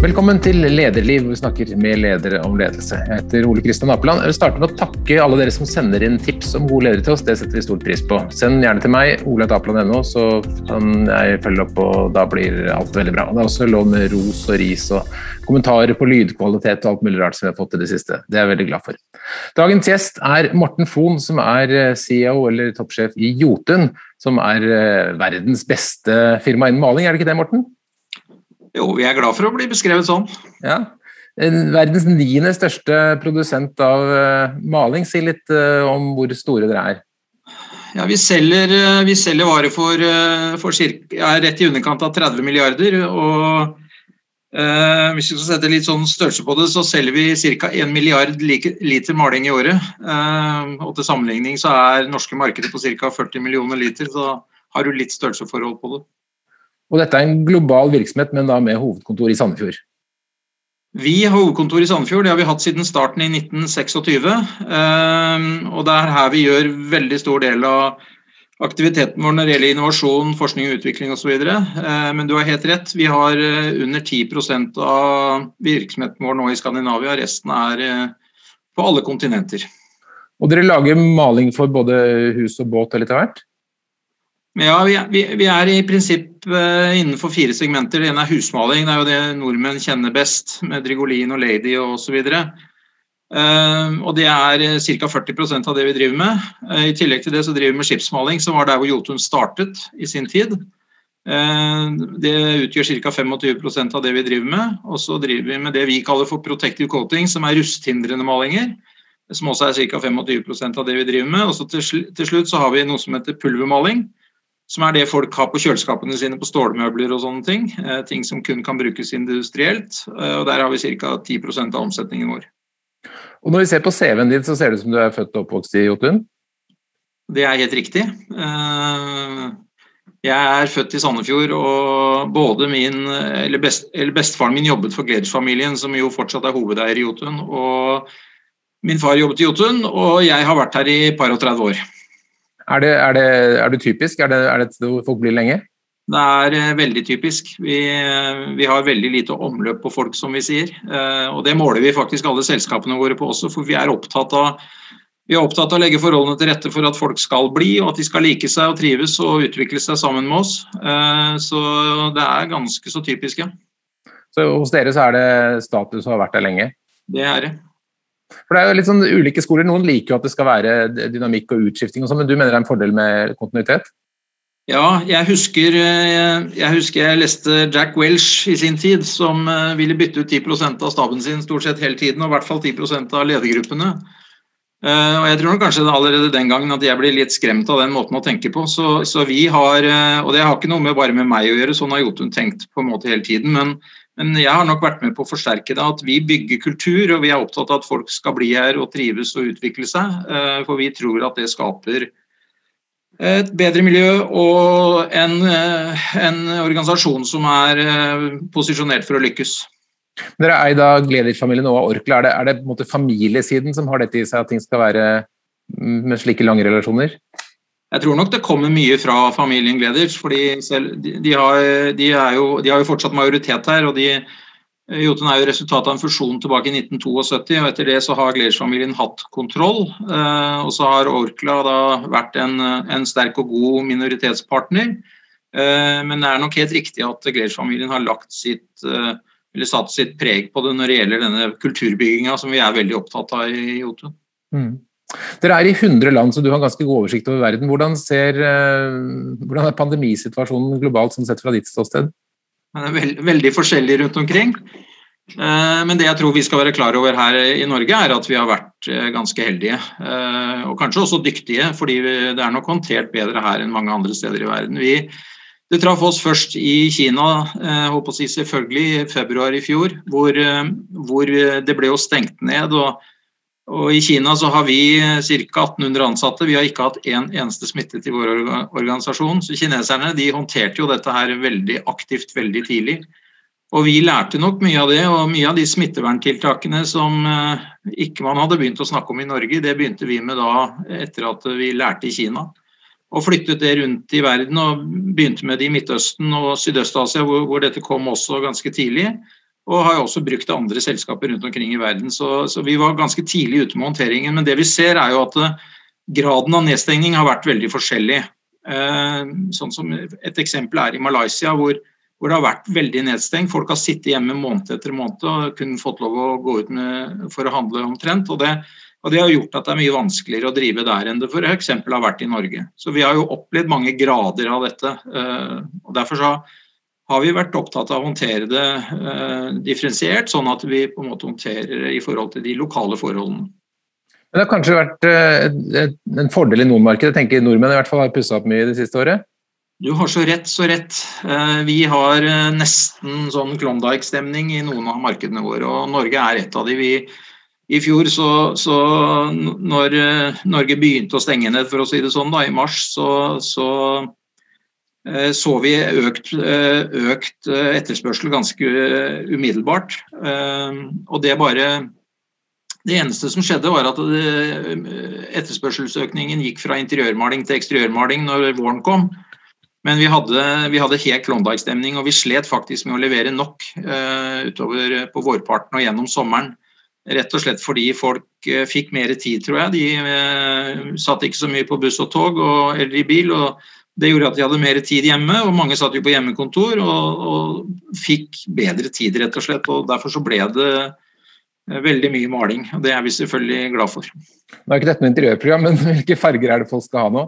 Velkommen til Lederliv, hvor vi snakker med ledere om ledelse. Jeg heter Ole Kristian Apeland. Jeg vil starte med å takke alle dere som sender inn tips om gode ledere til oss. Det setter vi stor pris på. Send gjerne til meg, oleatapeland.no, så kan jeg følge opp, og da blir alt veldig bra. Det er også lov med ros og ris og kommentarer på lydkvalitet og alt mulig rart som vi har fått i det siste. Det er jeg veldig glad for. Dagens gjest er Morten Fon, som er eh, CEO eller toppsjef i Jotun, som er eh, verdens beste firma innen maling. Er det ikke det, Morten? Jo, vi er glad for å bli beskrevet sånn. Ja. Verdens niende største produsent av uh, maling. Si litt uh, om hvor store dere er. Ja, Vi selger, uh, vi selger varer for, for cirka, ja, rett i underkant av 30 milliarder. og hvis vi skal sette litt sånn størrelse på det, så selger vi ca. 1 milliard liter maling i året. og Til sammenligning så er norske markedet på ca. 40 millioner liter. Så har du litt størrelsesforhold på det. Og dette er en global virksomhet, men da med hovedkontor i Sandefjord? Vi har hovedkontor i Sandefjord, det har vi hatt siden starten i 1926. Ehm, og det er her vi gjør veldig stor del av aktiviteten vår når det gjelder innovasjon, forskning og utvikling osv. Ehm, men du har helt rett, vi har eh, under 10% av virksomheten vår nå i Skandinavia. Resten er eh, på alle kontinenter. Og dere lager maling for både hus og båt av hvert? Ja, vi vi, vi er, i prinsipp uh, innenfor fire segmenter. Det ene er husmaling, det er jo det nordmenn kjenner best, med Drigolin og Lady og osv. Uh, og det er uh, ca. 40% av det vi driver med. I tillegg til det så driver vi med skipsmaling, som var der hvor Jotun startet i sin tid. Det utgjør ca. 25% av det vi driver med. Og så driver vi med det vi kaller for protective coating, som er rusthindrende malinger som også er ca. 25% av det vi driver med. Og så til slutt så har vi noe som heter pulvermaling, som er det folk har på kjøleskapene sine på stålmøbler og sånne ting. Eh, ting som kun kan brukes industrielt. Eh, og Der har vi ca. 10% av omsetningen vår. Og Når vi ser på CV-en din, så ser det ut som du er født og oppvokst i Jotun? Det er helt riktig. Eh, jeg er født i Sandefjord, og både min, eller, best, eller bestefaren min jobbet for Gleders-familien, som jo fortsatt er hovedeier i Jotun. Og min far jobbet i Jotun, og jeg har vært her i par og 30 år. Er det, er det, er det typisk? Er det, er det hvor folk blir lenge? Det er eh, veldig typisk. Vi, vi, har veldig lite omløp på folk, som vi sier. Eh, og det måler vi faktisk alle selskapene våre på også, for vi er opptatt av vi er opptatt av å legge forholdene til rette for at folk skal bli, og at de skal like seg og trives og utvikle seg sammen med oss. Eh, så det er ganske så typisk, ja. Så hos dere så er det status å ha vært der lenge? Det er det. For Det er jo litt sånn ulike skoler. Noen liker jo at det skal være dynamikk og utskifting, og sånn, men du mener det er en fordel med kontinuitet? Ja, jeg husker, eh, jeg husker jeg leste Jack Welsh i sin tid, som eh, ville bytte ut 10 av staben sin stort sett hele tiden, og i hvert fall 10 av ledergruppene. Eh, og jeg tror kanskje allerede den gangen at jeg blir litt skremt av den måten å tenke på. Så, så vi har, og det har ikke noe med bare med meg å gjøre, sånn har Jotun tenkt på en måte hele tiden. men men jeg har nok vært med på å forsterke det. At vi bygger kultur, og vi er opptatt av at folk skal bli her og trives og utvikle seg. Eh, for vi tror at det skaper et bedre miljø og en, eh, en organisasjon som er eh, posisjonert for å lykkes. Dere er eid av Gleditsch-familien og Orkla. Er det, er det familiesiden som har dette i seg, at ting skal være mm, med slike lange relasjoner? Jeg tror nok det kommer mye fra familien Gleders, fordi de, de, har, de, jo, de, har, jo, fortsatt majoritet her. og de, Jotun er jo resultatet av en fusjon tilbake i 1972. og Etter det så har Gleders-familien hatt kontroll. Eh, og så har Orkla da vært en, en sterk og god minoritetspartner. Eh, men det er nok helt riktig at Gleders-familien har lagt sitt, eh, eller satt sitt preg på det når det gjelder denne kulturbygginga som vi er veldig opptatt av i Jotun. Mm. Dere er i 100 land, så du har ganske god oversikt over verden. Hvordan, ser, eh, hvordan er pandemisituasjonen globalt som sett fra ditt ståsted? Den er veld, veldig forskjellig rundt omkring. Eh, men det jeg tror vi skal være klar over her i Norge, er at vi har vært eh, ganske heldige. Og kanskje også dyktige, fordi det er nok håndtert bedre her enn mange andre steder i verden. Vi, det traff oss først i Kina, håper å si selvfølgelig i februar i fjor, hvor, hvor det ble jo stengt ned. og og I Kina så har vi ca. 1800 ansatte. Vi har ikke hatt én en eneste smittet i vår organisasjon. Så kineserne de håndterte jo dette her veldig aktivt veldig tidlig. Og vi lærte nok mye av det, og mye av de smitteverntiltakene som eh, ikke man hadde begynt å snakke om i Norge, det begynte vi med da etter at vi lærte i Kina. Og flyttet det rundt i verden og begynte med det i Midtøsten og Sydøst-Asia, hvor, hvor, dette kom også ganske tidlig. Og har også brukt andre selskaper rundt omkring i verden. Så, så, vi var ganske tidlig ute med håndteringen. Men det vi ser er jo at graden av nedstengning har vært veldig forskjellig. Sånn som Et eksempel er i Malaysia, hvor hvor det har vært veldig nedstengt. Folk har sittet hjemme måned etter måned og kun fått lov å gå ut med, for å handle omtrent. Og det, og det, har gjort at det er mye vanskeligere å drive der enn det f.eks. har vært i Norge. Så vi har jo opplevd mange grader av dette. Eh, og Derfor så har vi vært opptatt av å håndtere det eh, differensiert, sånn at vi på en måte håndterer det i forhold til de lokale forholdene. Men Det har kanskje vært eh, en fordel i noen markeder. Tenker Nordmenn i hvert fall har pussa opp mye det siste året? Du har så rett, så rett. Eh, vi har eh, nesten sånn Klondyke-stemning i noen av markedene våre, og Norge er et av de. Vi, I fjor, så, så når eh, Norge begynte å stenge ned, for å si det sånn, da, i mars, så, så, så vi økt, økt, etterspørsel ganske umiddelbart. Og det bare det eneste som skjedde, var at etterspørselsøkningen gikk fra interiørmaling til eksteriørmaling når våren kom. Men vi hadde, vi hadde helt Klondyke-stemning, og vi slet faktisk med å levere nok utover på vårparten og gjennom sommeren. Rett og slett fordi folk fikk mer tid, tror jeg. De satt ikke så mye på buss og tog og, eller i bil. og Det gjorde at de hadde mer tid hjemme, og mange satt jo på hjemmekontor og, og fikk bedre tid, rett og slett. og Derfor så ble det veldig mye maling, og det er vi selvfølgelig glad for. Nå er ikke dette noe interiørprogram, men hvilke farger er det folk skal ha nå?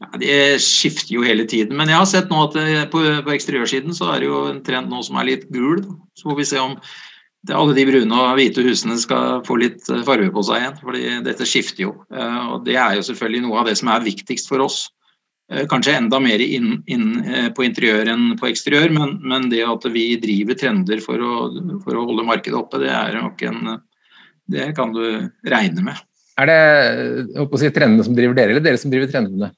Ja, De skifter jo hele tiden. Men jeg har sett nå at eh, på, på eksteriørsiden så er det jo en trend nå som er litt gul. Så får vi se om det, alle de brune og hvite husene skal få litt eh, farge på seg igjen. fordi dette skifter jo. Eh, og Det er jo selvfølgelig noe av det som er viktigst for oss. Kanskje enda mer inn, inn på interiør enn på eksteriør, men, men, det at vi driver trender for å, for å holde markedet oppe, det er nok en Det kan du regne med. Er det å si, trendene som driver dere, eller dere som driver trendene?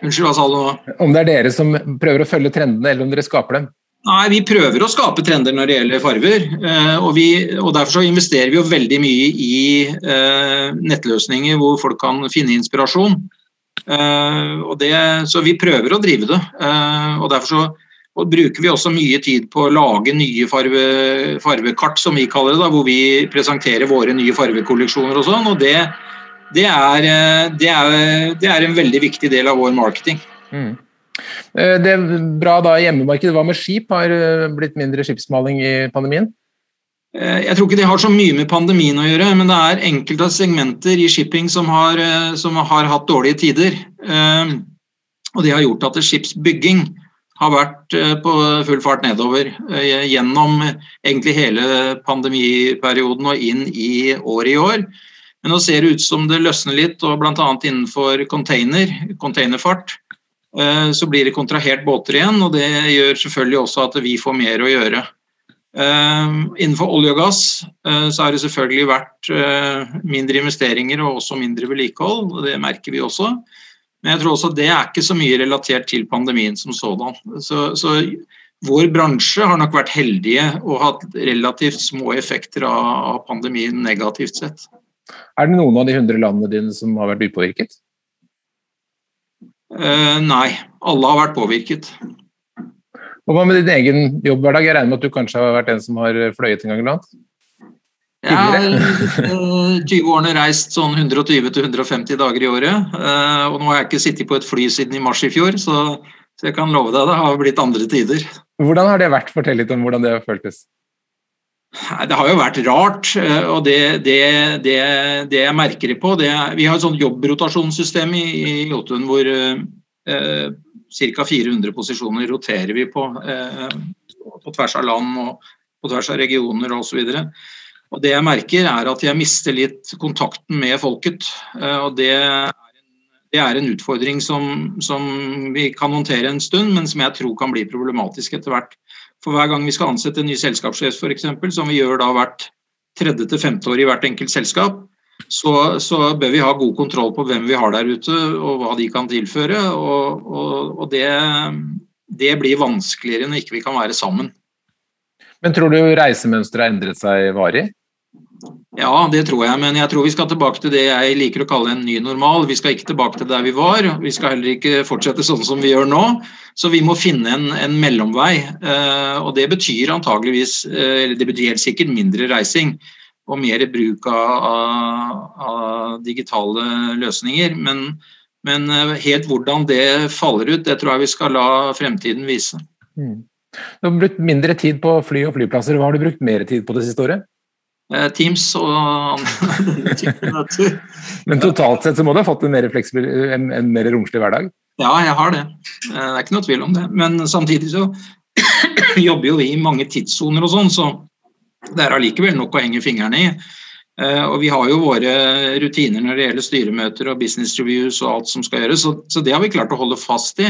Unnskyld, hva sa du nå? Om det er dere som prøver å følge trendene, eller om dere skaper dem? Nei, Vi prøver å skape trender når det gjelder farver. Eh, og, vi, og Derfor så investerer vi veldig mye i eh, nettløsninger hvor folk kan finne inspirasjon. Eh, det, så vi prøver å drive det. og Derfor så og bruker vi også mye tid på å lage nye farve, farvekart, som vi kaller det, da, hvor vi presenterer våre nye farvekolleksjoner og sånn. og det det er, eh, det, er, det er, en veldig viktig del av vår marketing. Mm. Eh, det er bra da hjemmemarkedet. Hva med skip? Har eh, blitt mindre skipsmaling i pandemien? Jeg tror ikke det har så mye med pandemien å gjøre, men det er enkelte segmenter i shipping som har, som har hatt dårlige tider. Og det har gjort at skipsbygging har vært på full fart nedover gjennom egentlig hele pandemiperioden og inn i året i år. Men nå ser det ut som det løsner litt, og bl.a. innenfor container, containerfart eh, så blir det kontrahert båter igjen, og det gjør selvfølgelig også at vi får mer å gjøre. Eh, innenfor olje og gass eh, så har det selvfølgelig vært mindre investeringer og også mindre vedlikehold, og det merker vi også. Men jeg tror også det er ikke så mye relatert til pandemien som sådan. Så, så vår bransje har nok vært heldige og hatt relativt små effekter av pandemien negativt sett. Er det noen av de 100 landene dine som har vært upåvirket? Uh, nei, alle har vært påvirket. Og Hva med din egen jobbhverdag? Jeg regner med at du kanskje har vært en som har fløyet en gang iblant? Jeg har uh, 20 årene reist sånn 120-150 dager i året. Uh, og nå har jeg ikke sittet på et fly siden i mars i fjor, så, jeg kan love deg det har blitt andre tider. Hvordan har det vært? Fortell litt om hvordan det har føltes. Det har jo vært rart. Eh, og det, det, det, det jeg merker det på det er, Vi har et sånt jobbrotasjonssystem i, i Jotun hvor eh, ca. 400 posisjoner roterer vi på. Eh, på tvers av land og på tvers av regioner osv. Og det jeg merker er at jeg mister litt kontakten med folket. Eh, og det er, det er en utfordring som, som vi kan håndtere en stund, men som jeg tror kan bli problematisk etter hvert. For hver gang vi skal ansette en ny selskapssjef, f.eks., som vi gjør da hvert tredje til femte år i hvert enkelt selskap, så, så, bør vi ha god kontroll på hvem vi har der ute og hva de kan tilføre. Og, og, og det, det, blir vanskeligere når ikke vi kan være sammen. Men tror du reisemønsteret har endret seg varig? Ja, det tror jeg, men jeg tror vi skal tilbake til det jeg liker å kalle en ny normal. Vi skal ikke tilbake til der vi var, vi skal heller ikke fortsette sånn som vi gjør nå. Så vi må finne en, en mellomvei. Eh, og det betyr antageligvis, eh, det betyr helt sikkert mindre reising og mer bruk av, av, digitale løsninger. Men, men, eh, helt hvordan det faller ut, det tror jeg vi skal la fremtiden vise. Mm. Du har brukt mindre tid på fly og flyplasser. Hva har du brukt mer tid på det siste året? Eh, Teams og Men totalt sett så må du ha fått en mer en, en mer romslig hverdag? Ja, jeg har det. Eh, det er ikke noe tvil om det. Men samtidig så jobber jo vi i mange tidssoner og sånn, så det er allikevel nok å henge fingrene i. Eh, og vi har jo våre rutiner når det gjelder styremøter og business reviews og alt som skal gjøres, så, det har vi klart å holde fast i.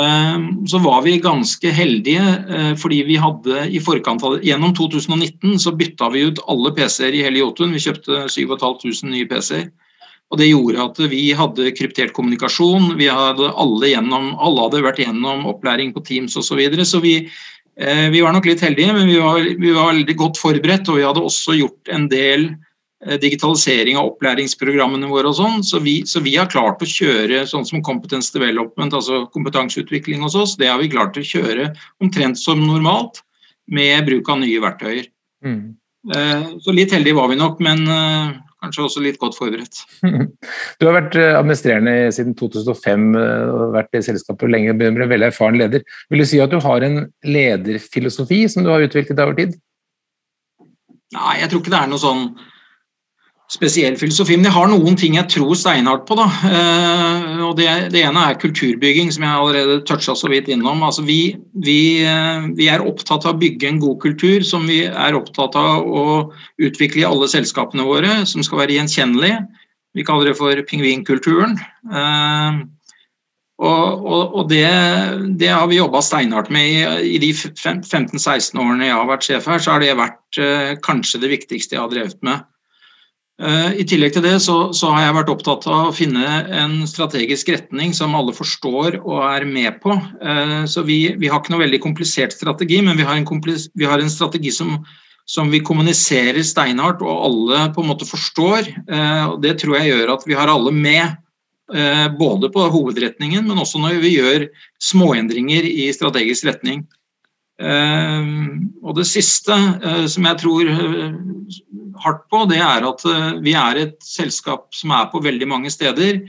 Ehm, så var vi ganske heldige eh, fordi vi hadde i forkant av Gjennom 2019 så bytta vi ut alle PC-er i hele Jotun. Vi kjøpte 7500 nye PC-er. Og Det gjorde at vi hadde kryptert kommunikasjon. vi hadde Alle, gjennom, alle hadde vært gjennom opplæring på Teams osv. Så, videre. så vi, eh, vi var nok litt heldige, men vi var, vi var veldig godt forberedt. Og vi hadde også gjort en del Eh, digitalisering av opplæringsprogrammene våre og sånn. Så vi, så vi, har klart å kjøre sånn som competence development, altså kompetanseutvikling hos oss, det har vi klart å kjøre omtrent som normalt med bruk av nye verktøyer. Mm. Eh, så litt heldige var vi nok, men eh, kanskje også litt godt forberedt. Du har vært administrerende siden 2005 og vært i selskapet lenge, ble veldig erfaren leder. Vil du si at du har en lederfilosofi som du har utviklet over tid? Nei, jeg tror ikke det er noe sånn spesiell filosofi. Men jeg har noen ting jeg tror steinhardt på. Da. Eh, og det, det, ene er kulturbygging, som jeg allerede toucha så vidt innom. Altså, vi, vi, eh, vi, er opptatt av å bygge en god kultur som vi er opptatt av å utvikle i alle selskapene våre, som skal være gjenkjennelig. Vi kaller det for pingvinkulturen. Eh, og, og, og det, det, har vi jobba steinhardt med i, i de 15-16 årene jeg har vært sjef her. Så har det vært kanskje det viktigste jeg har drevet med. Eh, I tillegg til det så, så, har jeg vært opptatt av å finne en strategisk retning som alle forstår og er med på. Eh, så vi, vi har ikke noe veldig komplisert strategi, men vi har en, vi har en strategi som, som, vi kommuniserer steinhardt og alle på en måte forstår. Eh, og Det tror jeg gjør at vi har alle med. Både på hovedretningen, men også når vi gjør småendringer i strategisk retning. Og det siste som jeg tror hardt på, det er at eh, vi er et selskap som er på veldig mange steder.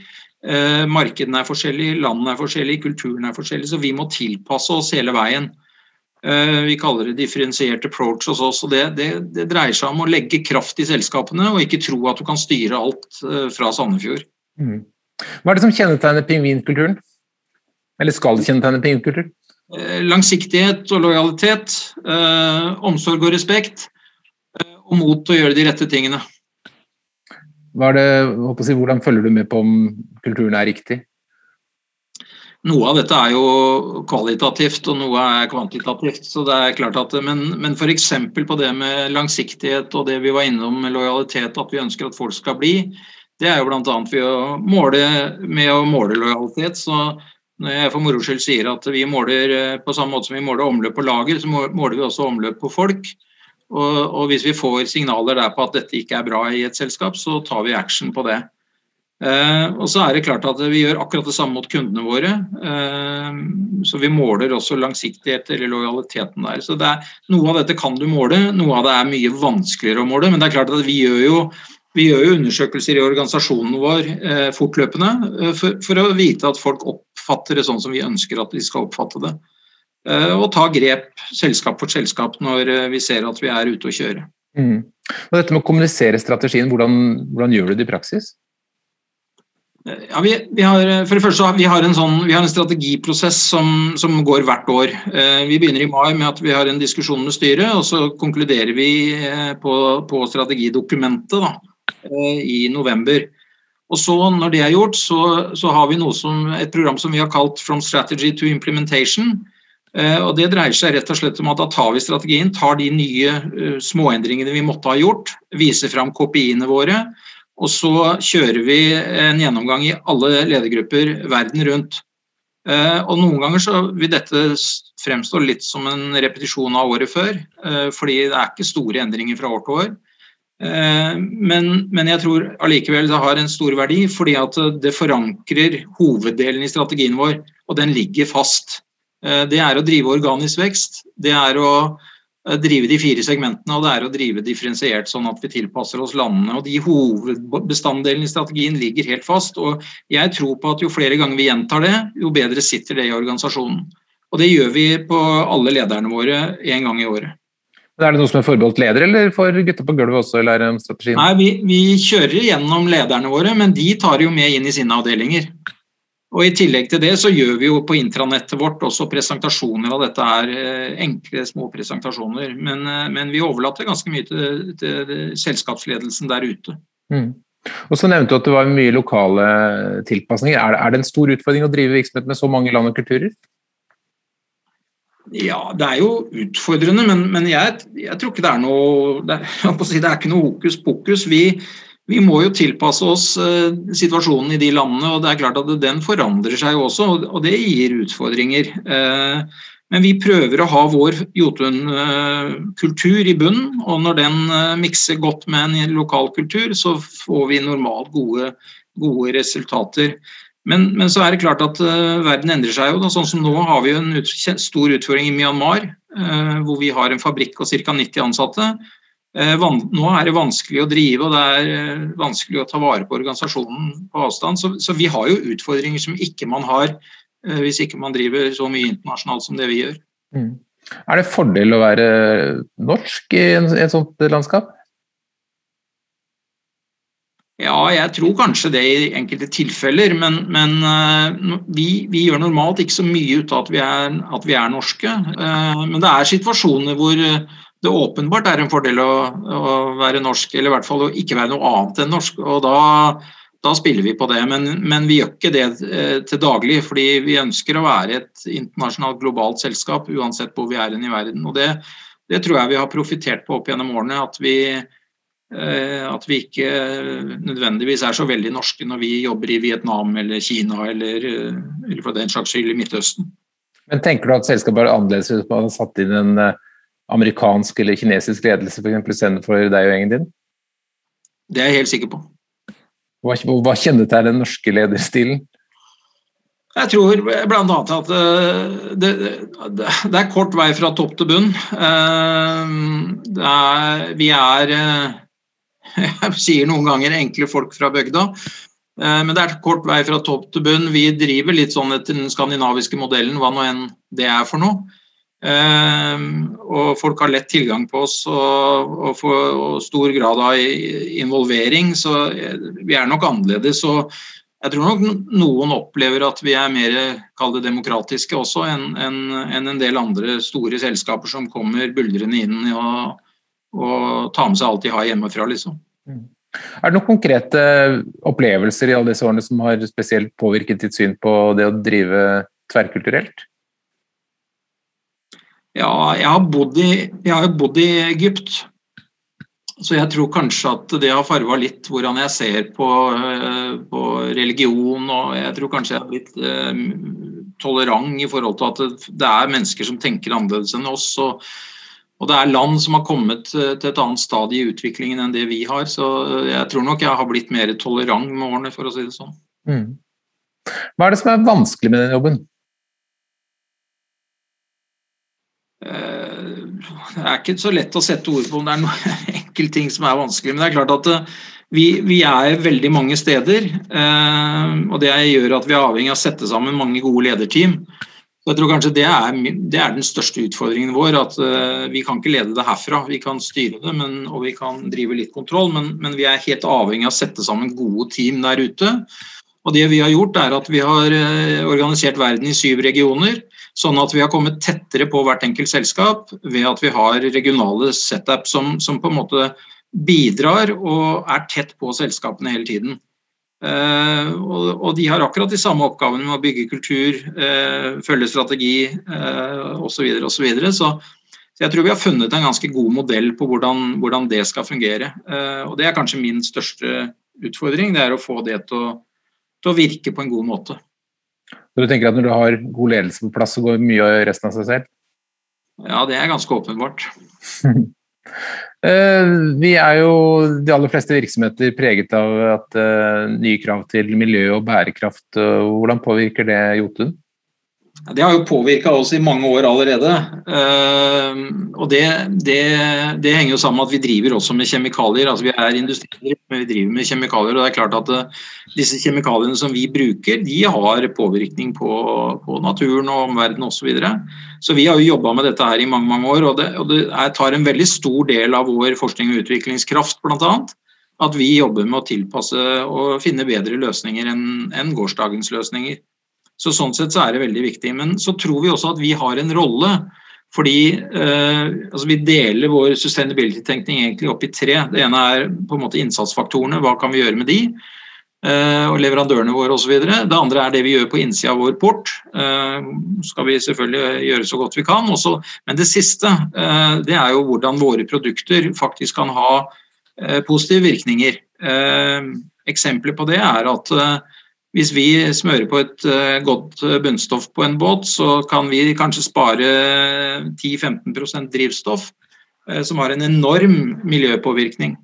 Eh, markedene er forskjellige, landene er forskjellige, kulturen er forskjellig, så vi må tilpasse oss hele veien. Eh, vi kaller det differensiert approach hos oss. og det, det, det, dreier seg om å legge kraft i selskapene og ikke tro at du kan styre alt fra Sandefjord. Mm. Hva er det som kjennetegner pingvinkulturen? Eller skal det kjennetegne pingvinkulturen? Langsiktighet og lojalitet, omsorg og respekt og mot til å gjøre de rette tingene. Det, si, hvordan følger du med på om kulturen er riktig? Noe av dette er jo kvalitativt, og noe er kvantitativt. så det er klart at, Men, men f.eks. på det med langsiktighet og det vi var innom med lojalitet, at vi ønsker at folk skal bli, det er jo bl.a. ved å måle med å måle lojalitet. så når jeg for moro skyld sier at vi måler eh, på samme måte som vi måler omløp på lager, så måler vi også omløp på folk. Og, og, hvis vi får signaler der på at dette ikke er bra i et selskap, så tar vi action på det. Eh, og så er det klart at Vi gjør akkurat det samme mot kundene våre. Eh, så Vi måler også langsiktighet eller lojaliteten der. så er, Noe av dette kan du måle, noe av det er mye vanskeligere å måle. Men det er klart at vi gjør jo, vi gjør jo undersøkelser i organisasjonen vår eh, fortløpende eh, for, for, å vite at folk oppfatter det sånn som vi ønsker at de skal oppfatte det. Eh, og ta grep selskap for selskap når eh, vi ser at vi er ute å kjøre. Mm. Og dette med å kommunisere strategien, hvordan, hvordan gjør du det i praksis? Eh, ja, vi, vi, har, for det første, vi har en, sånn, vi har en strategiprosess som, som, går hvert år. Vi begynner i mai med at vi har en diskusjon med styret, og så konkluderer vi på, på strategidokumentet da, i november. Og så Når det er gjort, så, så har vi som, et program som vi har kalt 'From Strategy to Implementation'. Eh, og Det dreier seg rett og slett om at da tar vi strategien, tar de nye uh, småendringene vi måtte ha gjort, viser fram kopiene våre, og så kjører vi en gjennomgang i alle ledergrupper verden rundt. Uh, og Noen ganger så vil dette fremstå litt som en repetisjon av året før, fordi det er ikke store endringer fra år til år. Men, men, jeg tror allikevel det har en stor verdi, fordi at det forankrer hoveddelen i strategien vår, og den ligger fast. Det er å drive organisk vekst. Det er å drive de fire segmentene, og det er å drive differensiert sånn at vi tilpasser oss landene. og De hovedbestanddelene i strategien ligger helt fast. og Jeg tror på at jo flere ganger vi gjentar det, jo bedre sitter det i organisasjonen. Og Det gjør vi på alle lederne våre én gang i året. Er det noe som er forbeholdt leder, eller for gutta på gulvet også lære om strategien? Nei, vi, vi kjører gjennom lederne våre, men de tar jo med inn i sine avdelinger. Og I tillegg til det så gjør vi jo på intranettet vårt også presentasjoner av dette her. Eh, enkle, små presentasjoner. Men, eh, men vi overlater ganske mye til, til selskapsledelsen der ute. Mm. Og så nevnte du at det var mye lokale tilpasninger. Er det, er det en stor utfordring å drive virksomhet med så mange land og kulturer? Ja, det er jo utfordrende, men, men jeg, jeg, tror ikke det er noe det si, det er ikke noe hokus pokus. Vi, vi må jo tilpasse oss eh, situasjonen i de landene, og det er klart at den forandrer seg jo også, og det gir utfordringer. Eh, men vi prøver å ha vår Jotun-kultur eh, i bunnen, og når den mikser godt med en lokal kultur, så får vi normalt gode, gode resultater. Men, men, så er det klart at verden endrer seg jo. Sånn som nå har vi en ut, stor utfordring i Myanmar, hvor vi har en fabrikk og ca. 90 ansatte. Eh, nå er det vanskelig å drive og det er vanskelig å ta vare på organisasjonen på avstand. Så, så vi har jo utfordringer som ikke man har hvis ikke man driver så mye internasjonalt som det vi gjør. Mm. Er det fordel å være norsk i et sånt landskap? Ja, jeg tror kanskje det i enkelte tilfeller, men, men vi, vi, gjør normalt ikke så mye ut av at vi er, at vi er norske. Men det er situasjoner hvor det åpenbart er en fordel å, å, være norsk, eller i hvert fall å ikke være noe annet enn norsk. og da, da spiller vi på det, men, men, vi gjør ikke det eh, til daglig. fordi vi ønsker å være et internasjonalt, globalt selskap uansett hvor vi er i verden. og Det, det tror jeg vi har profitert på opp gjennom årene. At vi, eh, at vi ikke nødvendigvis er så veldig norske når vi jobber i Vietnam eller Kina eller, eh, eller for den slags skyld i Midtøsten. Men Tenker du at selskapet er annerledes hvis man har satt inn en amerikansk eller kinesisk ledelse for istedenfor deg og gjengen din? Det er jeg helt sikker på. Hva, hva kjennetegner den norske lederstilen? Jeg tror bl.a. at eh, det, det, det, er kort vei fra topp til bunn. Eh, er, vi er eh, Jeg sier noen ganger enkle folk fra bygda. Men det er kort vei fra topp til bunn. Vi driver litt sånn etter den skandinaviske modellen, hva nå enn det er for noe. Ehm, og folk har lett tilgang på oss og, og stor grad av involvering, så vi er nok annerledes. og jeg tror nok noen opplever at vi er mer det, demokratiske også enn en, en, en, del andre store selskaper som kommer buldrende inn og, og ta med seg alt de har hjemmefra. Liksom. Mm. Er det noen konkrete opplevelser i alle disse årene som har spesielt påvirket ditt syn på det å drive tverrkulturelt? Ja, jeg har bodd i, har bodd i Egypt. Så jeg tror kanskje at det har farga litt hvordan jeg ser på, eh, på, religion. Og jeg tror kanskje jeg er litt eh, tolerant i forhold til at det er mennesker som tenker annerledes enn oss. Og, og, det er land som har kommet til et annet stadie i utviklingen enn det vi har. Så jeg tror nok jeg har blitt mer tolerant med årene, for å si det sånn. Mm. Hva er det som er vanskelig med den jobben? det er ikke så lett å sette ord på om det er noen enkeltting som er vanskelig. Men det er klart at eh, vi, vi er veldig mange steder. Eh, og det gjør at vi er avhengig av å sette sammen mange gode lederteam. Jeg tror kanskje det er, det er den største utfordringen vår. At eh, vi kan ikke lede det herfra. Vi kan styre det men, og vi kan drive litt kontroll, men, men vi er helt avhengig av å sette sammen gode team der ute. Og det vi har gjort er at vi har organisert verden i syv regioner. Sånn at vi har kommet tettere på hvert enkelt selskap ved at vi har regionale setup som, som på en måte bidrar og er tett på selskapene hele tiden. Uh, og, og, de har akkurat de samme oppgavene med å bygge kultur, uh, følge strategi uh, osv. Så, så, videre. så så jeg tror vi har funnet en ganske god modell på hvordan, hvordan det skal fungere. Og det er kanskje min største utfordring, det er å få det til å, til å virke på en god måte. Så du tenker at når du har god ledelse på plass, så går mye av resten av seg selv? Ja, det er ganske åpenbart. Vi er jo de aller fleste virksomheter preget av at nye krav til miljø og bærekraft. Hvordan påvirker det Jotun? Det har jo påvirka oss i mange år allerede. Uh, og det, det, det, henger jo sammen med at vi driver også med kjemikalier. altså Vi er industridrift, men vi driver med kjemikalier. og det er klart at uh, Disse kjemikaliene som vi bruker, de har påvirkning på, på naturen og omverdenen osv. Så, videre. så vi har jo jobba med dette her i mange mange år. Og det, og det er, tar en veldig stor del av vår forskning og utviklingskraft, bl.a. At vi jobber med å tilpasse og finne bedre løsninger enn, enn gårsdagens løsninger. Så Sånn sett så er det veldig viktig. Men så tror vi også at vi har en rolle. Fordi eh, altså Vi deler vår sustainability-tenkning egentlig opp i tre. Det ene er på en måte innsatsfaktorene. Hva kan vi gjøre med de? Eh, og leverandørene våre osv. Det andre er det vi gjør på innsida av vår port. Eh, skal vi selvfølgelig gjøre så godt vi kan. Også. Men det siste eh, det er jo hvordan våre produkter faktisk kan ha eh, positive virkninger. Eh, eksempler på det er at hvis vi smører på et uh, godt eh, bunnstoff på en båt, så kan vi kanskje spare 10-15% drivstoff, uh, som har en enorm miljøpåvirkning.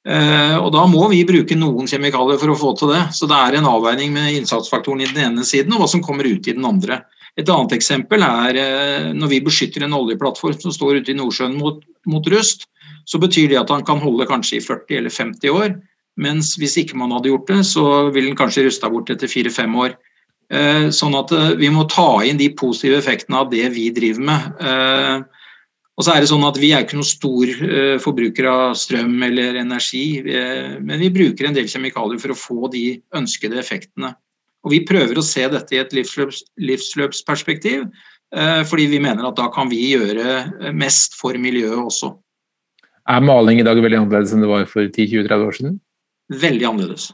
Og Da må vi bruke noen kjemikalier for å få til det. Så det er en avveining med innsatsfaktoren i den ene siden og hva som kommer ut i den andre. Et annet eksempel er når vi beskytter en oljeplattform som står ute i Nordsjøen mot, mot rust, så betyr det at han kan holde kanskje i 40 eller 50 år. Mens hvis ikke man hadde gjort det, så ville den kanskje rusta bort etter fire-fem år. Eh, sånn at eh, vi må ta inn de positive effektene av det vi driver med. Eh, og så er det sånn at Vi er ikke noen stor forbruker av strøm eller energi, men vi bruker en del kjemikalier for å få de ønskede effektene. Og Vi prøver å se dette i et livsløps, livsløpsperspektiv, fordi vi mener at da kan vi gjøre mest for miljøet også. Er maling i dag veldig annerledes enn det var for 10-20-30 år siden? Veldig annerledes.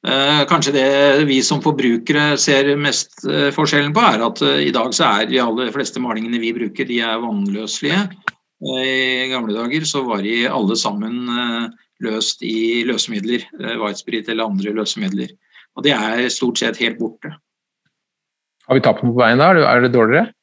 Eh, kanskje det vi som forbrukere ser mest eh, forskjellen på, er at eh, i dag så er de aller fleste malingene vi bruker, de er vannløselige. I gamle dager så var de alle sammen løst i løsemidler, white spirit eller andre løsemidler. Og det er stort sett helt borte. Har vi tapt noe på veien da? Er det dårligere?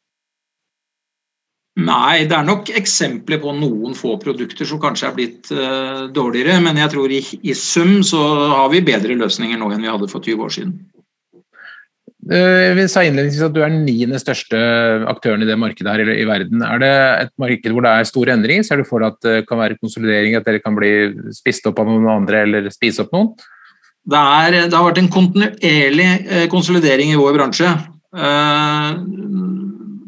Nei, det er nok eksempler på noen få produkter som kanskje er blitt uh, dårligere. Men jeg tror i, i, sum så har vi bedre løsninger nå enn vi hadde for 20 år siden. Uh, vi sa innledningsvis at du er den niende største aktøren i det markedet her i, i verden. Er det et marked hvor det er store endringer? Ser du for deg at det kan være konsolidering, at dere kan bli spist opp av noen andre eller spise opp noen? Det, er, det har vært en kontinuerlig eh, konsolidering i vår bransje. Uh,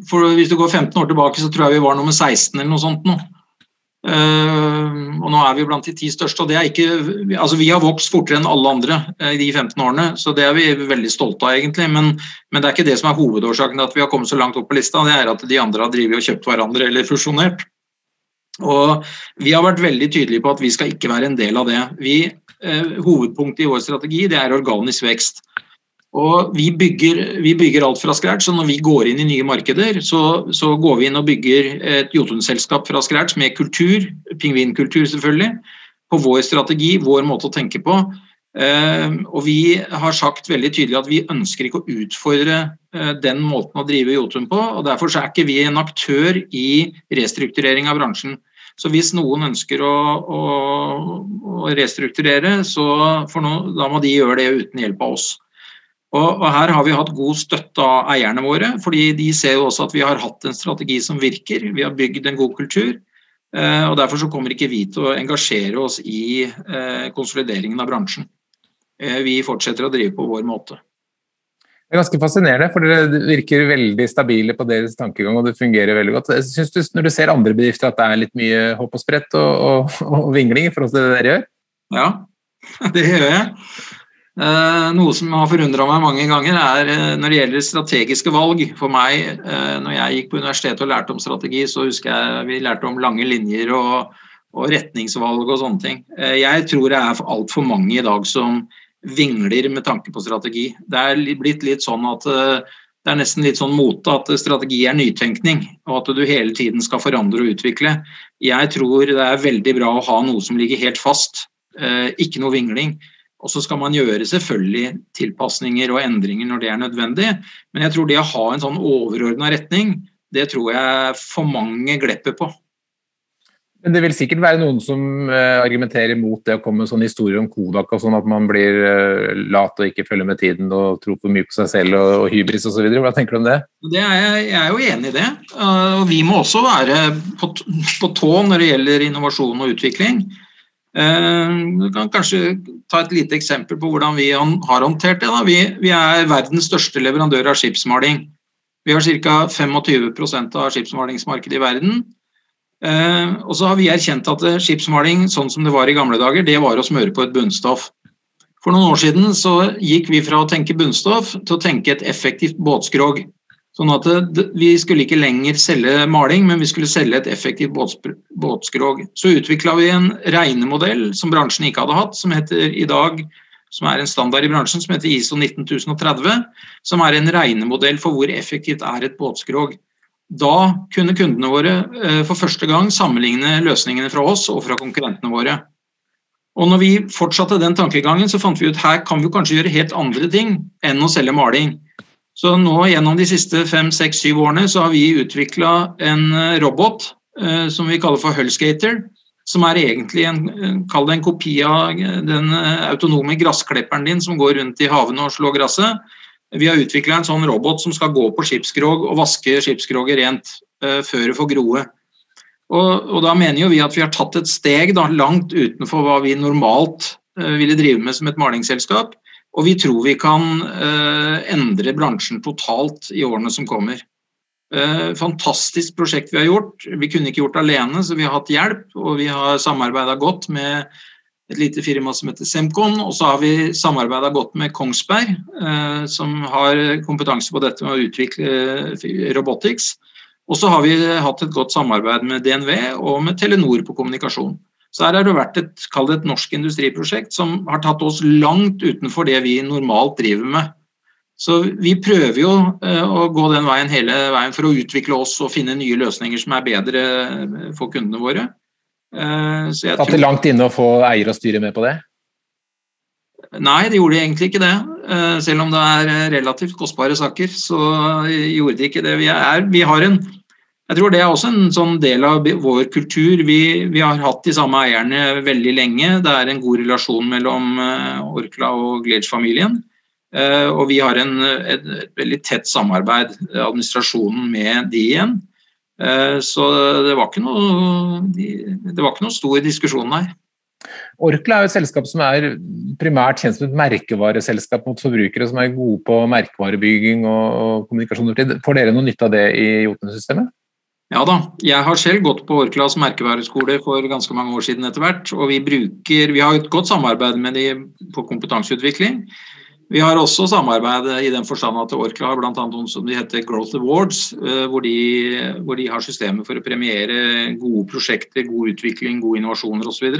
for Hvis du går 15 år tilbake, så tror jeg vi var nummer 16 eller noe sånt nå. Uh, og nå er vi blant de ti største. og det er ikke, altså Vi har vokst fortere enn alle andre uh, i de 15 årene, så det er vi veldig stolte av, egentlig. Men, men, det er ikke det som er hovedårsaken til at vi har kommet så langt opp på lista. Det er at de andre har drevet og kjøpt hverandre eller fusjonert. Og Vi har vært veldig tydelige på at vi skal ikke være en del av det. Vi, uh, hovedpunktet i vår strategi det er organisk vekst. Og vi bygger, vi bygger, alt fra scratch, så når vi går inn i nye markeder, så, så går vi inn og bygger et Jotun-selskap fra scratch med kultur, pingvinkultur selvfølgelig, på vår strategi, vår måte å tenke på. Uh, og vi har sagt veldig tydelig at vi ønsker ikke å utfordre uh, den måten å drive Jotun på. og Derfor er ikke vi en aktør i restrukturering av bransjen. Så hvis noen ønsker å, å, å restrukturere, så no, da må de gjøre det uten hjelp av oss. Og, Her har vi hatt god støtte av eierne våre, fordi de ser jo også at vi har hatt en strategi som virker. Vi har bygd en god kultur. Eh, og Derfor så kommer ikke vi til å engasjere oss i eh, konsolideringen av bransjen. Eh, vi fortsetter å drive på vår måte. Det er ganske fascinerende, for dere virker veldig stabile på deres tankegang og det fungerer veldig godt. Syns du når du ser andre bedrifter at det er litt mye hopp og sprett og, og, og vingling i forhold til det dere gjør? Ja, det gjør jeg. Eh, noe som har forundra meg mange ganger, er eh, når det gjelder strategiske valg. For meg, eh, når jeg gikk på universitetet og lærte om strategi, så husker jeg vi lærte om lange linjer og, og retningsvalg og sånne ting. Jeg tror det er altfor mange i dag som vingler med tanke på strategi. Det er blitt litt sånn at det er nesten litt sånn mote at strategi er nytenkning, og at du hele tiden skal forandre og utvikle. Jeg tror det er veldig bra å ha noe som ligger helt fast, ikke noe vingling. Og så skal man gjøre selvfølgelig tilpasninger og endringer når det er nødvendig. Men jeg tror det å ha en sånn overordna retning, det tror jeg for mange glepper på. Men det vil sikkert være noen som uh, argumenterer mot det å komme med sånne historier om Kodak og sånn at man blir uh, lat og ikke følger med tiden og tror for mye på seg selv og, og hybris osv. Hva tenker du om det? det er jeg, jeg, er jo enig i det. Uh, og vi må også være på, på, tå når det gjelder innovasjon og utvikling. Du kan kanskje ta et lite eksempel på hvordan vi har håndtert det. Vi, vi, er verdens største leverandør av skipsmaling. Vi har ca. 25% av skipsmalingsmarkedet i verden. Eh, og så har vi erkjent at eh, skipsmaling sånn som det var i gamle dager, det var å smøre på et bunnstoff. For noen år siden så gikk vi fra å tenke bunnstoff til å tenke et effektivt båtskrog. Sånn at det, vi skulle ikke lenger selge maling, men vi skulle selge et effektivt båtskrog. Så utvikla vi en regnemodell som bransjen ikke hadde hatt, som heter i dag som er en standard i bransjen, som heter ISO 19030. Som er en regnemodell for hvor effektivt er et båtskrog. Da kunne kundene våre eh, for første gang sammenligne løsningene fra oss og fra konkurrentene våre. Og når vi fortsatte den tankegangen, så fant vi ut her kan vi kanskje gjøre helt andre ting enn å selge maling. Så nå gjennom de siste fem, seks, syv årene så har vi utvikla en eh, robot eh, som vi kaller for Hullskater. Som er egentlig en, kall det en kopi av den autonome gressklipperen din som går rundt i havene og slår gresset. Vi har utvikla en sånn robot som skal gå på skipskrog og vaske skipskroget rent eh, før det får groe. Og, og, da mener jo vi at vi har tatt et steg da, langt utenfor hva vi normalt eh, ville drive med som et malingsselskap. Og vi tror vi kan uh, endre bransjen totalt i årene som kommer. fantastisk prosjekt vi har gjort. Vi kunne ikke gjort det alene, så vi har hatt hjelp. Og vi har samarbeida godt med et lite firma som heter Semcon. Og så har vi samarbeida godt med Kongsberg, eh, som har kompetanse på dette med å utvikle eh, robotics. Og så har vi hatt et godt samarbeid med DNV og med Telenor på kommunikasjon. Så her har det vært et, et norsk industriprosjekt som har tatt oss langt utenfor det vi normalt driver med. Så vi prøver jo eh, å gå den veien hele veien for å utvikle oss og finne nye løsninger som er bedre for kundene våre. Uh, Tatt det langt inne å få eier og styre med på det? Nei, det gjorde egentlig ikke det. Selv om det er eh, relativt kostbare saker, så gjorde de ikke det. Vi, er, vi har en jeg tror det er også en sånn del av vår kultur. Vi, vi, har hatt de samme eierne veldig lenge. Det er en god relasjon mellom Orkla og Gledge-familien. Og vi har en, et, et, veldig tett samarbeid, administrasjonen med de igjen. Eh, så det var ikke noe, det var ikke noe stor diskusjon der. Orkla er jo et selskap som er primært kjent som et merkevareselskap mot forbrukere, som er gode på merkevarebygging og kommunikasjon. Får dere noe nytte av det i Jotun-systemet? Ja da, jeg har selv gått på Orklas merkevareskole for ganske mange år siden etter hvert. Og vi bruker, vi har et godt samarbeid med de på kompetanseutvikling. Vi har også samarbeid i den forstand at Orkla har bl.a. noe som de heter Growth Awards, eh, hvor de, hvor de, har systemer for å premiere gode prosjekter, god utvikling, gode innovasjoner osv.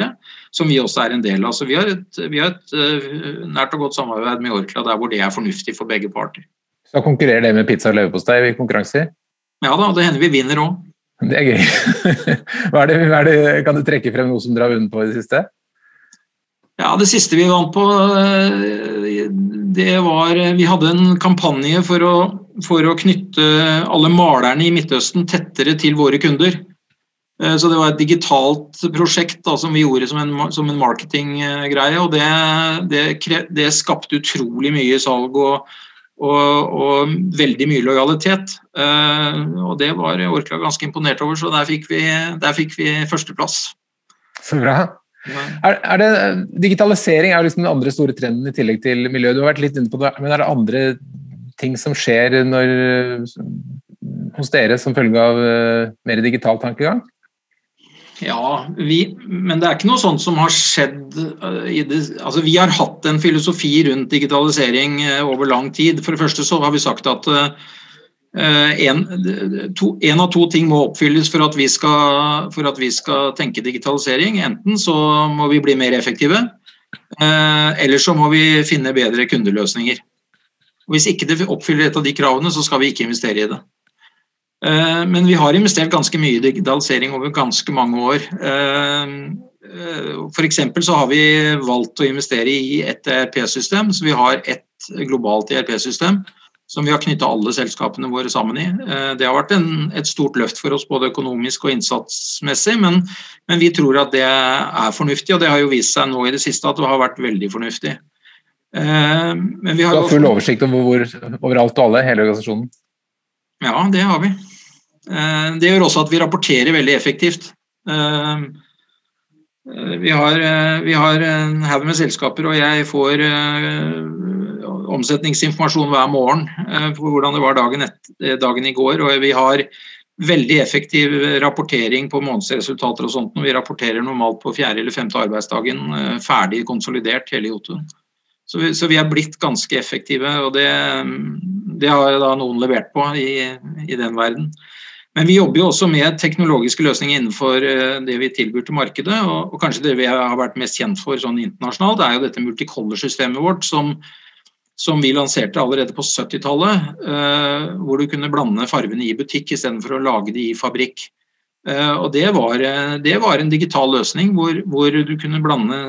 Som vi også er en del av. Så vi har, et, vi har et eh, nært og godt samarbeid med Orkla der hvor det er fornuftig for begge parter. Så konkurrerer det med pizza og leverpostei i konkurranser? Ja da, det hender vi vinner òg. Det er gøy. Hva er det, hva er det, kan du trekke frem noe som dere har vunnet på i det siste? Ja, Det siste vi vant på, eh, det var Vi hadde en kampanje for å, for å knytte alle malerne i Midtøsten tettere til våre kunder. Eh, så det var et digitalt prosjekt da, som vi gjorde som en, som en marketinggreie. Og det, det, det, skapte utrolig mye salg og, og, og, veldig mye lojalitet. Eh, og det var Orkla ganske imponert over, så der fikk vi, der fikk vi førsteplass. Så bra. Er, er, det, digitalisering er liksom den andre store trenden i tillegg til miljø. Du har vært litt inne på det, men er det andre ting som skjer når, hos dere som følge av uh, mer digital tankegang? Ja, vi, men det er ikke noe sånt som har skjedd i det Altså, vi har hatt en filosofi rundt digitalisering uh, over lang tid. For det første så har vi sagt at Eh, en, to, av to ting må oppfylles for at, skal, for at, vi skal, tenke digitalisering. Enten så må vi bli mer effektive, eh, eller så må vi finne bedre kundeløsninger. Hvis ikke det oppfyller et av de kravene, så skal vi ikke investere i det. Eh, men vi har investert ganske mye i digitalisering over ganske mange år. F.eks. så har vi valgt å investere i et ERP-system, så vi har et globalt ERP-system som vi har knytta alle selskapene våre sammen i. Eh, det har vært en, et stort løft for oss både økonomisk og innsatsmessig, men, men, vi tror at det er fornuftig, og det har jo vist seg nå i det siste at det har vært veldig fornuftig. Eh, men vi har du har full oversikt over, hvor, over alt og alle, hele organisasjonen? Ja, det har vi. Eh, det gjør også at vi rapporterer veldig effektivt. Vi har, vi har en haug med selskaper, og jeg får omsetningsinformasjon hver morgen eh, på hvordan det var dagen, et, eh, dagen, i går. og Vi har veldig effektiv rapportering på månedsresultater og sånt. når Vi rapporterer normalt på fjerde eller femte arbeidsdagen eh, ferdig konsolidert hele Jotun. Så vi, så vi er blitt ganske effektive, og det, det har da noen levert på i, i den verden. Men vi jobber jo også med teknologiske løsninger innenfor det vi tilbyr til markedet. Og, kanskje det vi har vært mest kjent for sånn internasjonalt, er jo dette multicolor-systemet vårt, som som vi lanserte allerede på 70-tallet, eh, hvor du kunne blande fargene i butikk istedenfor å lage de i fabrikk. Eh, og det var, det var en digital løsning hvor, hvor du kunne blande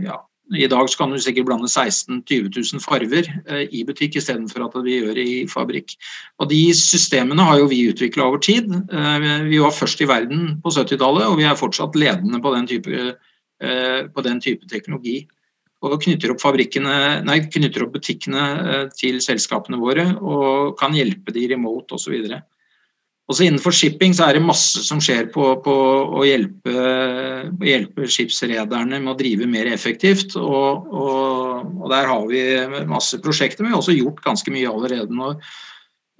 ja, I dag kan du sikkert blande 16 000-20 000 farger eh, i butikk istedenfor at vi gjør i fabrikk. Og De systemene har jo vi utvikla over tid. Vi var først i verden på 70-tallet, og vi er fortsatt ledende på den type, på den type teknologi og knytter opp, nei, knytter opp butikkene eh, til selskapene våre og kan hjelpe de remote osv. Også innenfor shipping så er det masse som skjer på, på å hjelpe, hjelpe, skipsrederne med å drive mer effektivt. Og, og, og, der har vi masse prosjekter, men vi har også gjort ganske mye allerede. Når,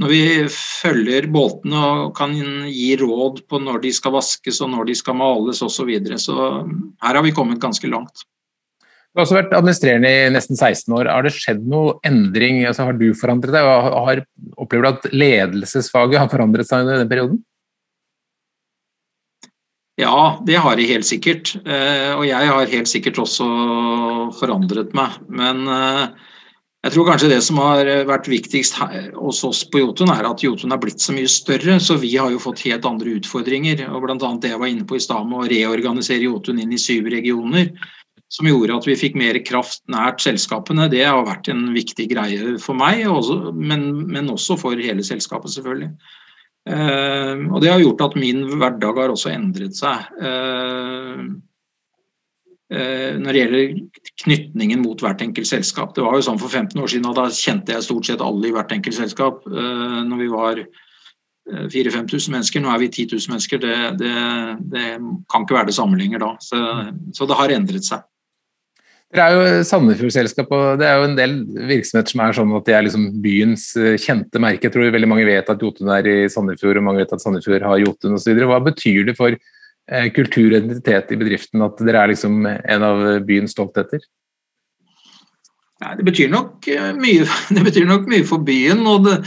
når vi følger båtene og kan gi råd på når de skal vaskes og når de skal males osv. Så, videre. så her har vi kommet ganske langt. Du har også vært administrerende i nesten 16 år. Har det skjedd noe endring? Altså, har du forandret deg? har, Opplever du at ledelsesfaget har forandret seg under den perioden? Ja, det har jeg helt sikkert. Eh, og jeg har helt sikkert også forandret meg. Men eh, jeg tror kanskje det som har vært viktigst hos oss på Jotun, er at Jotun er blitt så mye større. Så vi har jo fått helt andre utfordringer. og Bl.a. det jeg var inne på i stad med å reorganisere Jotun inn i syv regioner som gjorde at vi fikk mer kraft nært selskapene. Det har vært en viktig greie for meg, også, men, men, også for hele selskapet, selvfølgelig. Eh, og det har gjort at min hverdag har også endret seg. Eh, eh, når det gjelder knytningen mot hvert enkelt selskap. Det var jo sånn For 15 år siden og da kjente jeg stort sett alle i hvert enkelt selskap. Eh, når vi var 4000-5000 eh, mennesker, nå er vi 10 000 mennesker. Det, det, det, kan ikke være det samme lenger da. Så, så det har endret seg. Dere er jo Sandefjord-selskap, og det er jo en del virksomheter som er sånn at de er liksom byens eh, kjente merke. Jeg tror veldig mange vet at Jotun er i Sandefjord, og mange vet at Sandefjord har Jotun osv. Hva betyr det for eh, kultur og identitet i bedriften at dere er liksom en av byens stoltheter? Nei, det, betyr nok eh, mye, det betyr nok mye for byen. og det,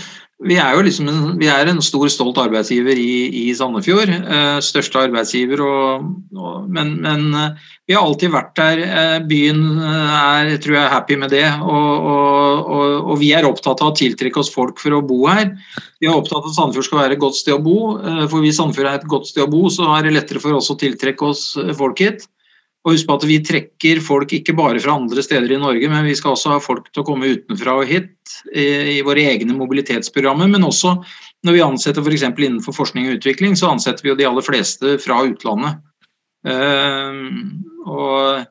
vi er jo liksom en, vi er en stor, stolt arbeidsgiver i, i Sandefjord. Eh, største arbeidsgiver. Og, og, men, men, eh, vi har alltid vært der. Eh, byen eh, er tror jeg, happy med det. Og, og, vi er opptatt av å tiltrekke oss folk for å bo her. Vi er opptatt av at Sandefjord skal være et godt sted å bo. For hvis Sandefjord er et godt sted å bo, så er det lettere for oss å tiltrekke oss folk hit. Og husk på at Vi trekker folk ikke bare fra andre steder i Norge, men vi skal også ha folk til å komme utenfra og hit i, våre egne mobilitetsprogrammer. Men også når vi ansetter f.eks. For innenfor forskning og utvikling, så ansetter vi jo de aller fleste fra utlandet. Uh, og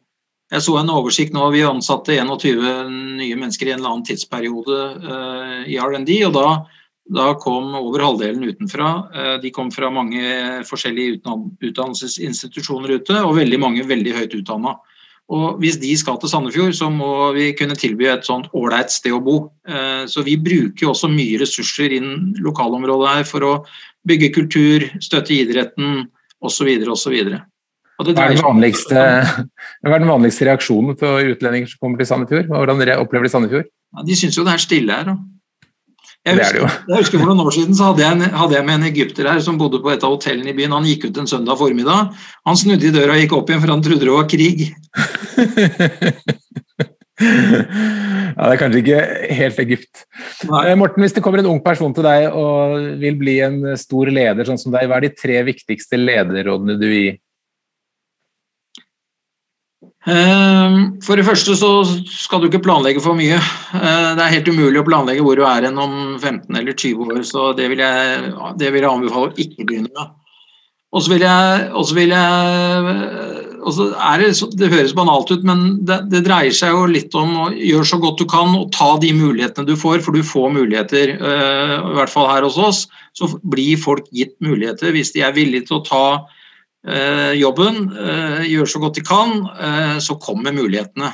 jeg så en oversikt nå, Vi ansatte 21 nye mennesker i en eller annen tidsperiode uh, i R&D. og da da kom over halvdelen utenfra. Eh, de kom fra mange forskjellige utdannelsesinstitusjoner ute, og veldig mange veldig høyt utdanna. Og hvis de skal til Sandefjord, så må vi kunne tilby et sånt ålreit sted å bo. Eh, så vi bruker også mye ressurser inn lokalområdet her for å bygge kultur, støtte idretten osv. osv. Hva er den vanligste, hva er den vanligste reaksjonen på utlendinger som kommer til Sandefjord? Hvordan opplever de Sandefjord? Ja, de syns jo det er stille her. Da. Jeg husker, jeg husker, For noen år siden så hadde jeg, en, hadde jeg med en egypter her som bodde på et av hotellene i byen. Han gikk ut en søndag formiddag. Han snudde i døra og gikk opp igjen, for han trodde det var krig. ja, Det er kanskje ikke helt Egypt. Nei. Eh, Morten, hvis det kommer en ung person til deg og vil bli en stor leder, sånn som deg, hva er de tre viktigste lederrådene du gir? For det første så skal du ikke planlegge for mye. Det er helt umulig å planlegge hvor du er hen om 15 eller 20 år, så det vil jeg, det vil jeg anbefale å ikke begynne med. Og så vil jeg, vil jeg og så er det, det høres banalt ut, men det, det, dreier seg jo litt om å gjøre så godt du kan og ta de mulighetene du får, for du får muligheter. I hvert fall her hos oss så blir folk gitt muligheter hvis de er villige til å ta Eh, jobben, eh, gjøre så godt de kan, eh, så kommer mulighetene.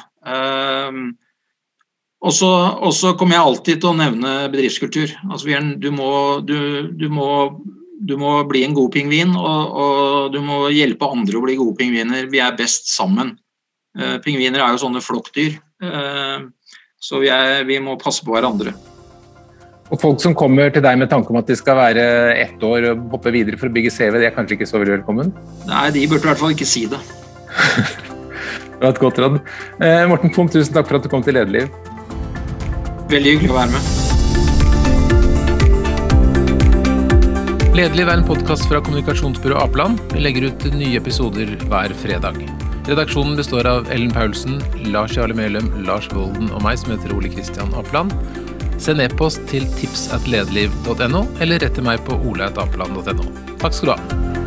Og så kommer jeg alltid til å nevne bedriftskultur. Altså, du, må, du, du, må, du, må, bli en god pingvin, og, og, du må hjelpe andre å bli gode pingviner. Vi er best sammen. Pingviner er jo sånne flokkdyr, så vi, er, vi må passe på hverandre. Og folk som kommer til deg med tanke om at de skal være ett år og hoppe videre for å bygge CV, de er kanskje ikke så veldig velkommen? Nei, de burde i hvert fall ikke si det. det var et godt råd. Eh, Morten Punkt, tusen takk for at du kom til Lederliv. Veldig hyggelig å være med. Lederliv er en podkast fra kommunikasjonsbyrået Apeland. Vi legger ut nye episoder hver fredag. Redaksjonen består av Ellen Paulsen, Lars Jarle Melum, Lars Volden og meg, som heter Ole Kristian Apeland. Send e-post til tipsatlederliv.no, eller rett til meg på oleatapeland.no. Takk skal du ha.